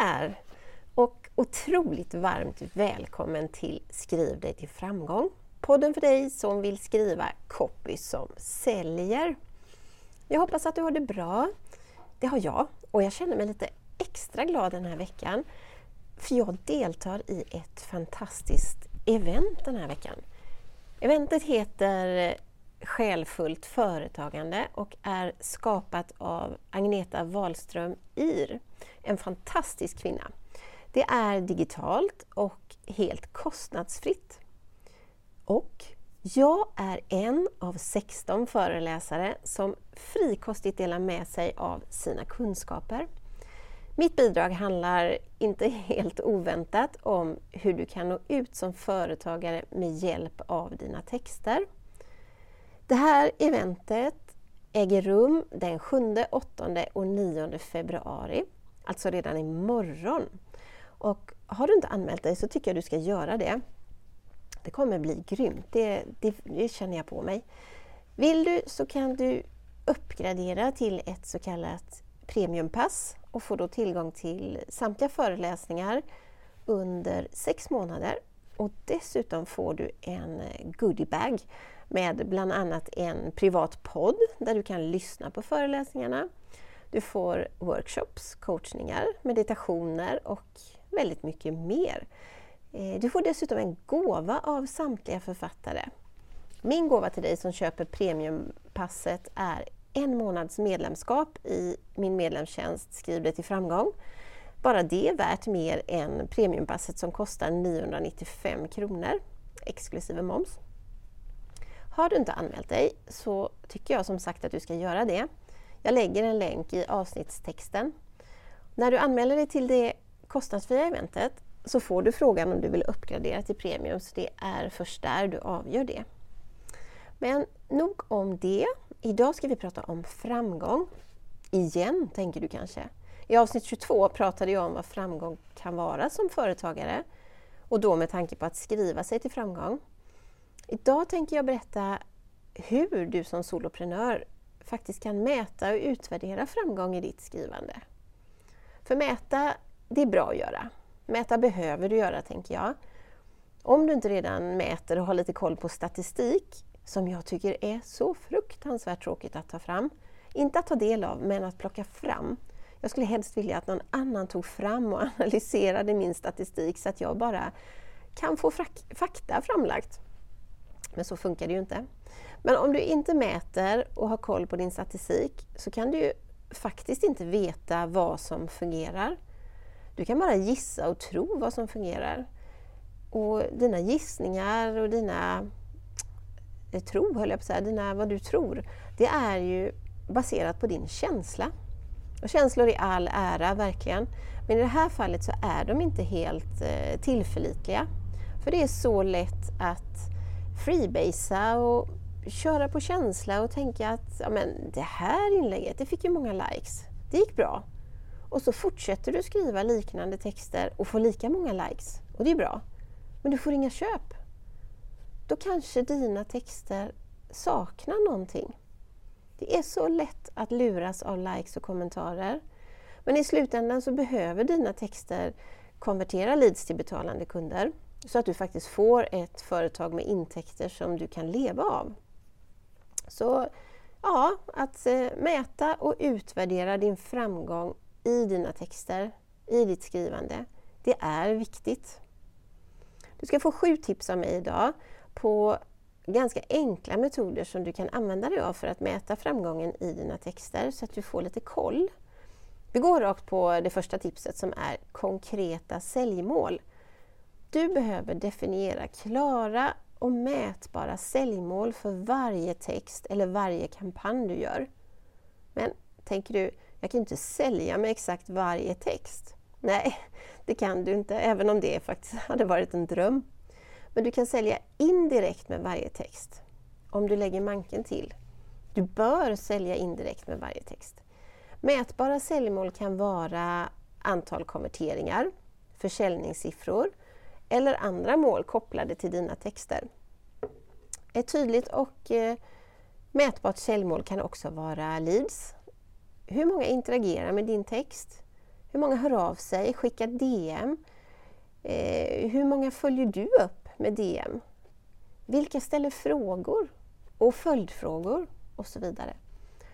där! Och otroligt varmt välkommen till Skriv dig till framgång. Podden för dig som vill skriva copy som säljer. Jag hoppas att du har det bra. Det har jag och jag känner mig lite extra glad den här veckan för jag deltar i ett fantastiskt event den här veckan. Eventet heter Själfullt företagande och är skapat av Agneta Wahlström Ir, en fantastisk kvinna. Det är digitalt och helt kostnadsfritt. Och jag är en av 16 föreläsare som frikostigt delar med sig av sina kunskaper. Mitt bidrag handlar, inte helt oväntat, om hur du kan nå ut som företagare med hjälp av dina texter. Det här eventet äger rum den 7, 8 och 9 februari, alltså redan imorgon. Och har du inte anmält dig så tycker jag du ska göra det. Det kommer bli grymt, det, det, det känner jag på mig. Vill du så kan du uppgradera till ett så kallat premiumpass och får då tillgång till samtliga föreläsningar under sex månader. Och dessutom får du en goodiebag med bland annat en privat podd där du kan lyssna på föreläsningarna. Du får workshops, coachningar, meditationer och väldigt mycket mer. Eh, du får dessutom en gåva av samtliga författare. Min gåva till dig som köper premiumpasset är en månads medlemskap i min medlemstjänst Skriv dig till framgång. Bara det är värt mer än premiumpasset som kostar 995 kronor exklusive moms. Har du inte anmält dig så tycker jag som sagt att du ska göra det. Jag lägger en länk i avsnittstexten. När du anmäler dig till det kostnadsfria eventet så får du frågan om du vill uppgradera till premium, så det är först där du avgör det. Men nog om det. Idag ska vi prata om framgång. Igen, tänker du kanske. I avsnitt 22 pratade jag om vad framgång kan vara som företagare och då med tanke på att skriva sig till framgång. Idag tänker jag berätta hur du som soloprenör faktiskt kan mäta och utvärdera framgång i ditt skrivande. För mäta, det är bra att göra. Mäta behöver du göra, tänker jag. Om du inte redan mäter och har lite koll på statistik som jag tycker är så fruktansvärt tråkigt att ta fram. Inte att ta del av, men att plocka fram. Jag skulle helst vilja att någon annan tog fram och analyserade min statistik så att jag bara kan få fakta framlagt. Men så funkar det ju inte. Men om du inte mäter och har koll på din statistik så kan du ju faktiskt inte veta vad som fungerar. Du kan bara gissa och tro vad som fungerar. Och dina gissningar och dina eh, tro, höll jag på att säga, dina, vad du tror, det är ju baserat på din känsla. Och känslor i all ära, verkligen. Men i det här fallet så är de inte helt eh, tillförlitliga. För det är så lätt att freebasea och köra på känsla och tänka att ja, men det här inlägget, det fick ju många likes. Det gick bra. Och så fortsätter du skriva liknande texter och får lika många likes. Och det är bra. Men du får inga köp då kanske dina texter saknar någonting. Det är så lätt att luras av likes och kommentarer. Men i slutändan så behöver dina texter konvertera leads till betalande kunder så att du faktiskt får ett företag med intäkter som du kan leva av. Så ja, att eh, mäta och utvärdera din framgång i dina texter, i ditt skrivande, det är viktigt. Du ska få sju tips av mig idag på ganska enkla metoder som du kan använda dig av för att mäta framgången i dina texter så att du får lite koll. Vi går rakt på det första tipset som är konkreta säljmål. Du behöver definiera klara och mätbara säljmål för varje text eller varje kampanj du gör. Men tänker du, jag kan inte sälja med exakt varje text. Nej, det kan du inte, även om det faktiskt hade varit en dröm. Men du kan sälja indirekt med varje text om du lägger manken till. Du bör sälja indirekt med varje text. Mätbara säljmål kan vara antal konverteringar, försäljningssiffror eller andra mål kopplade till dina texter. Ett tydligt och eh, mätbart säljmål kan också vara leads. Hur många interagerar med din text? Hur Hur många hör av sig, skickar DM? Eh, hur många följer du upp med DM? Vilka ställer frågor och följdfrågor och så vidare?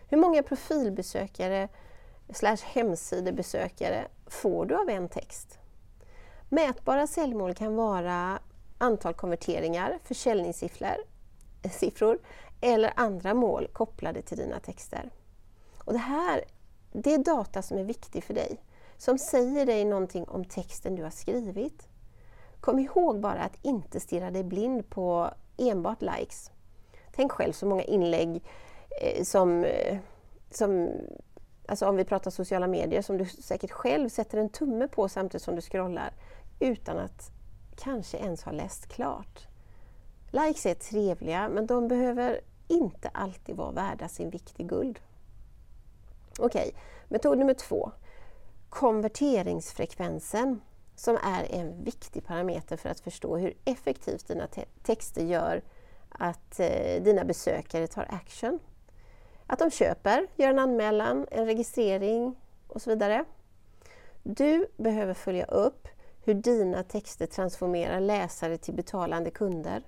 Hur många profilbesökare slash hemsidebesökare får du av en text? Mätbara säljmål kan vara antal konverteringar, försäljningssiffror siffror, eller andra mål kopplade till dina texter. Och det här det är data som är viktig för dig, som säger dig någonting om texten du har skrivit. Kom ihåg bara att inte stirra dig blind på enbart likes. Tänk själv så många inlägg eh, som, eh, som alltså om vi pratar sociala medier, som du säkert själv sätter en tumme på samtidigt som du scrollar utan att kanske ens ha läst klart. Likes är trevliga, men de behöver inte alltid vara värda sin vikt i guld. Okej, okay. metod nummer två. Konverteringsfrekvensen som är en viktig parameter för att förstå hur effektivt dina te texter gör att eh, dina besökare tar action. Att de köper, gör en anmälan, en registrering och så vidare. Du behöver följa upp hur dina texter transformerar läsare till betalande kunder.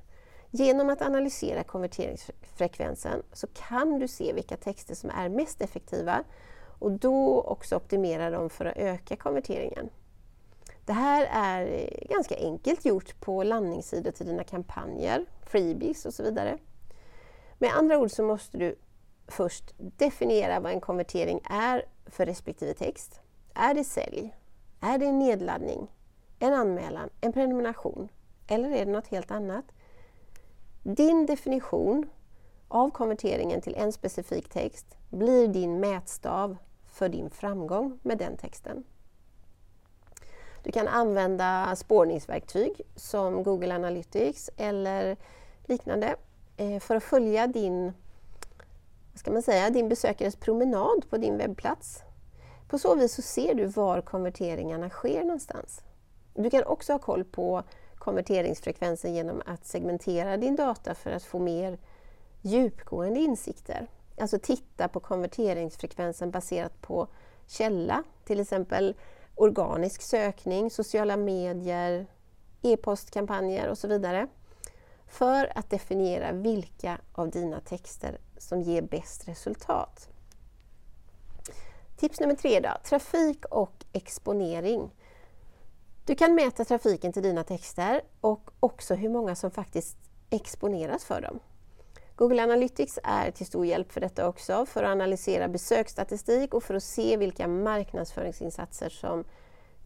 Genom att analysera konverteringsfrekvensen så kan du se vilka texter som är mest effektiva och då också optimera dem för att öka konverteringen. Det här är ganska enkelt gjort på landningssidor till dina kampanjer, freebies och så vidare. Med andra ord så måste du först definiera vad en konvertering är för respektive text. Är det sälj? Är det en nedladdning? En anmälan? En prenumeration? Eller är det något helt annat? Din definition av konverteringen till en specifik text blir din mätstav för din framgång med den texten. Du kan använda spårningsverktyg som Google Analytics eller liknande eh, för att följa din, vad ska man säga, din besökares promenad på din webbplats. På så vis så ser du var konverteringarna sker någonstans. Du kan också ha koll på konverteringsfrekvensen genom att segmentera din data för att få mer djupgående insikter. Alltså titta på konverteringsfrekvensen baserat på källa, till exempel organisk sökning, sociala medier, e-postkampanjer och så vidare. För att definiera vilka av dina texter som ger bäst resultat. Tips nummer tre då, trafik och exponering. Du kan mäta trafiken till dina texter och också hur många som faktiskt exponeras för dem. Google Analytics är till stor hjälp för detta också, för att analysera besöksstatistik och för att se vilka marknadsföringsinsatser som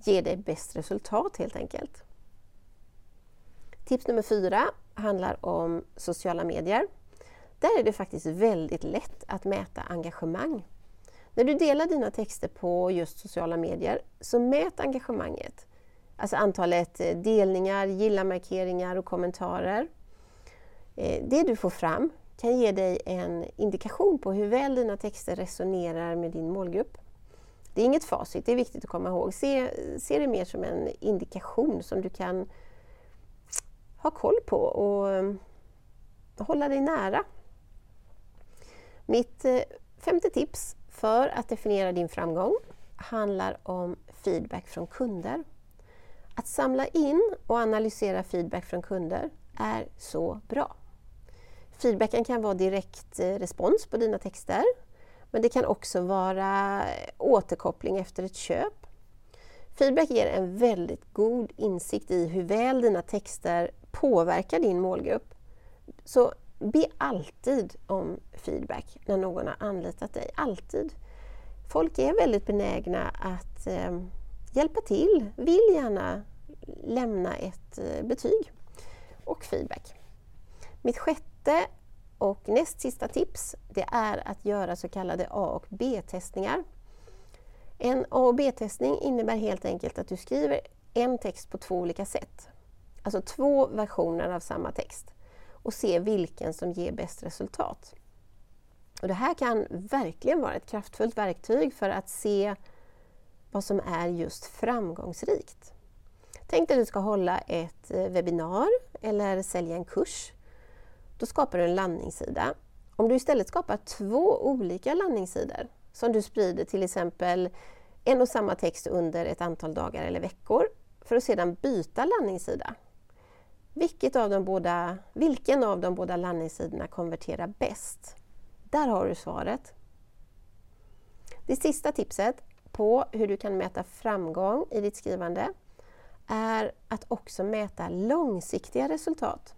ger dig bäst resultat helt enkelt. Tips nummer fyra handlar om sociala medier. Där är det faktiskt väldigt lätt att mäta engagemang. När du delar dina texter på just sociala medier, så mät engagemanget. Alltså antalet eh, delningar, gilla-markeringar och kommentarer. Eh, det du får fram kan ge dig en indikation på hur väl dina texter resonerar med din målgrupp. Det är inget facit, det är viktigt att komma ihåg. Se, se det mer som en indikation som du kan ha koll på och eh, hålla dig nära. Mitt femte tips för att definiera din framgång handlar om feedback från kunder. Att samla in och analysera feedback från kunder är så bra. Feedbacken kan vara direkt eh, respons på dina texter, men det kan också vara eh, återkoppling efter ett köp. Feedback ger en väldigt god insikt i hur väl dina texter påverkar din målgrupp. Så be alltid om feedback när någon har anlitat dig. Alltid. Folk är väldigt benägna att eh, hjälpa till, vill gärna lämna ett eh, betyg och feedback. Mitt sjätte och näst sista tips det är att göra så kallade A och B-testningar. En A och B-testning innebär helt enkelt att du skriver en text på två olika sätt. Alltså två versioner av samma text och se vilken som ger bäst resultat. Och det här kan verkligen vara ett kraftfullt verktyg för att se vad som är just framgångsrikt. Tänk dig att du ska hålla ett eh, webbinar eller sälja en kurs. Då skapar du en landningssida. Om du istället skapar två olika landningssidor som du sprider till exempel en och samma text under ett antal dagar eller veckor för att sedan byta landningssida. Vilket av de båda, vilken av de båda landningssidorna konverterar bäst? Där har du svaret. Det sista tipset på hur du kan mäta framgång i ditt skrivande är att också mäta långsiktiga resultat.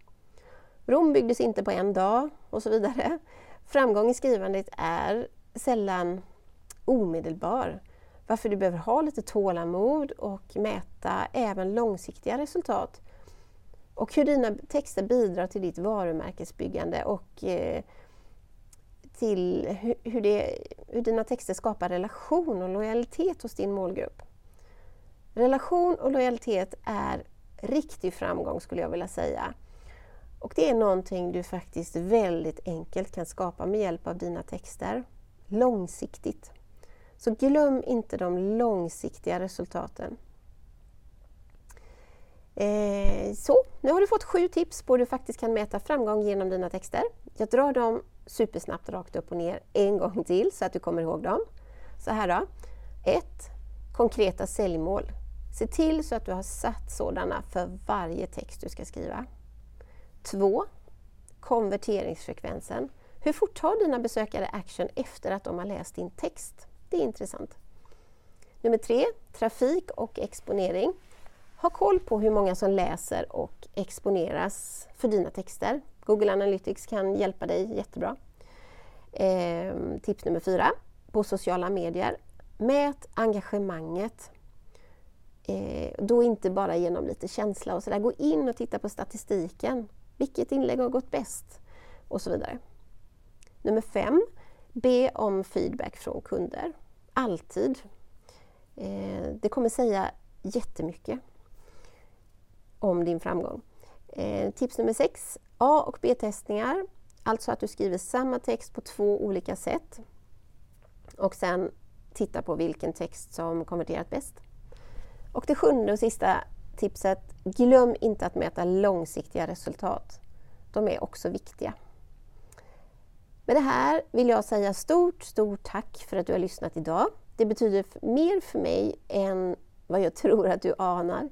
Rom byggdes inte på en dag och så vidare. Framgång i skrivandet är sällan omedelbar varför du behöver ha lite tålamod och mäta även långsiktiga resultat. Och hur dina texter bidrar till ditt varumärkesbyggande och eh, till hur, det, hur dina texter skapar relation och lojalitet hos din målgrupp. Relation och lojalitet är riktig framgång skulle jag vilja säga. Och det är någonting du faktiskt väldigt enkelt kan skapa med hjälp av dina texter. Långsiktigt. Så glöm inte de långsiktiga resultaten. Eh, så, nu har du fått sju tips på hur du faktiskt kan mäta framgång genom dina texter. Jag drar dem supersnabbt rakt upp och ner en gång till så att du kommer ihåg dem. Så här då. 1. Konkreta säljmål. Se till så att du har satt sådana för varje text du ska skriva. 2. Konverteringsfrekvensen. Hur fort tar dina besökare action efter att de har läst din text? Det är intressant. Nummer 3. trafik och exponering. Ha koll på hur många som läser och exponeras för dina texter. Google Analytics kan hjälpa dig jättebra. Eh, tips nummer 4. på sociala medier. Mät engagemanget. Eh, då inte bara genom lite känsla och sådär. Gå in och titta på statistiken. Vilket inlägg har gått bäst? Och så vidare. Nummer fem, be om feedback från kunder. Alltid. Eh, det kommer säga jättemycket om din framgång. Eh, tips nummer sex, A och B-testningar. Alltså att du skriver samma text på två olika sätt och sen titta på vilken text som konverterat bäst. Och det sjunde och sista tipset, glöm inte att mäta långsiktiga resultat. De är också viktiga. Med det här vill jag säga stort, stort tack för att du har lyssnat idag. Det betyder mer för mig än vad jag tror att du anar.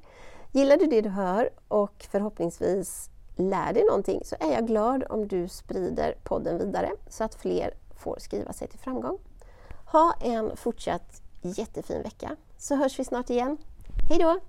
Gillar du det du hör och förhoppningsvis lär dig någonting så är jag glad om du sprider podden vidare så att fler får skriva sig till framgång. Ha en fortsatt jättefin vecka så hörs vi snart igen. Hej då!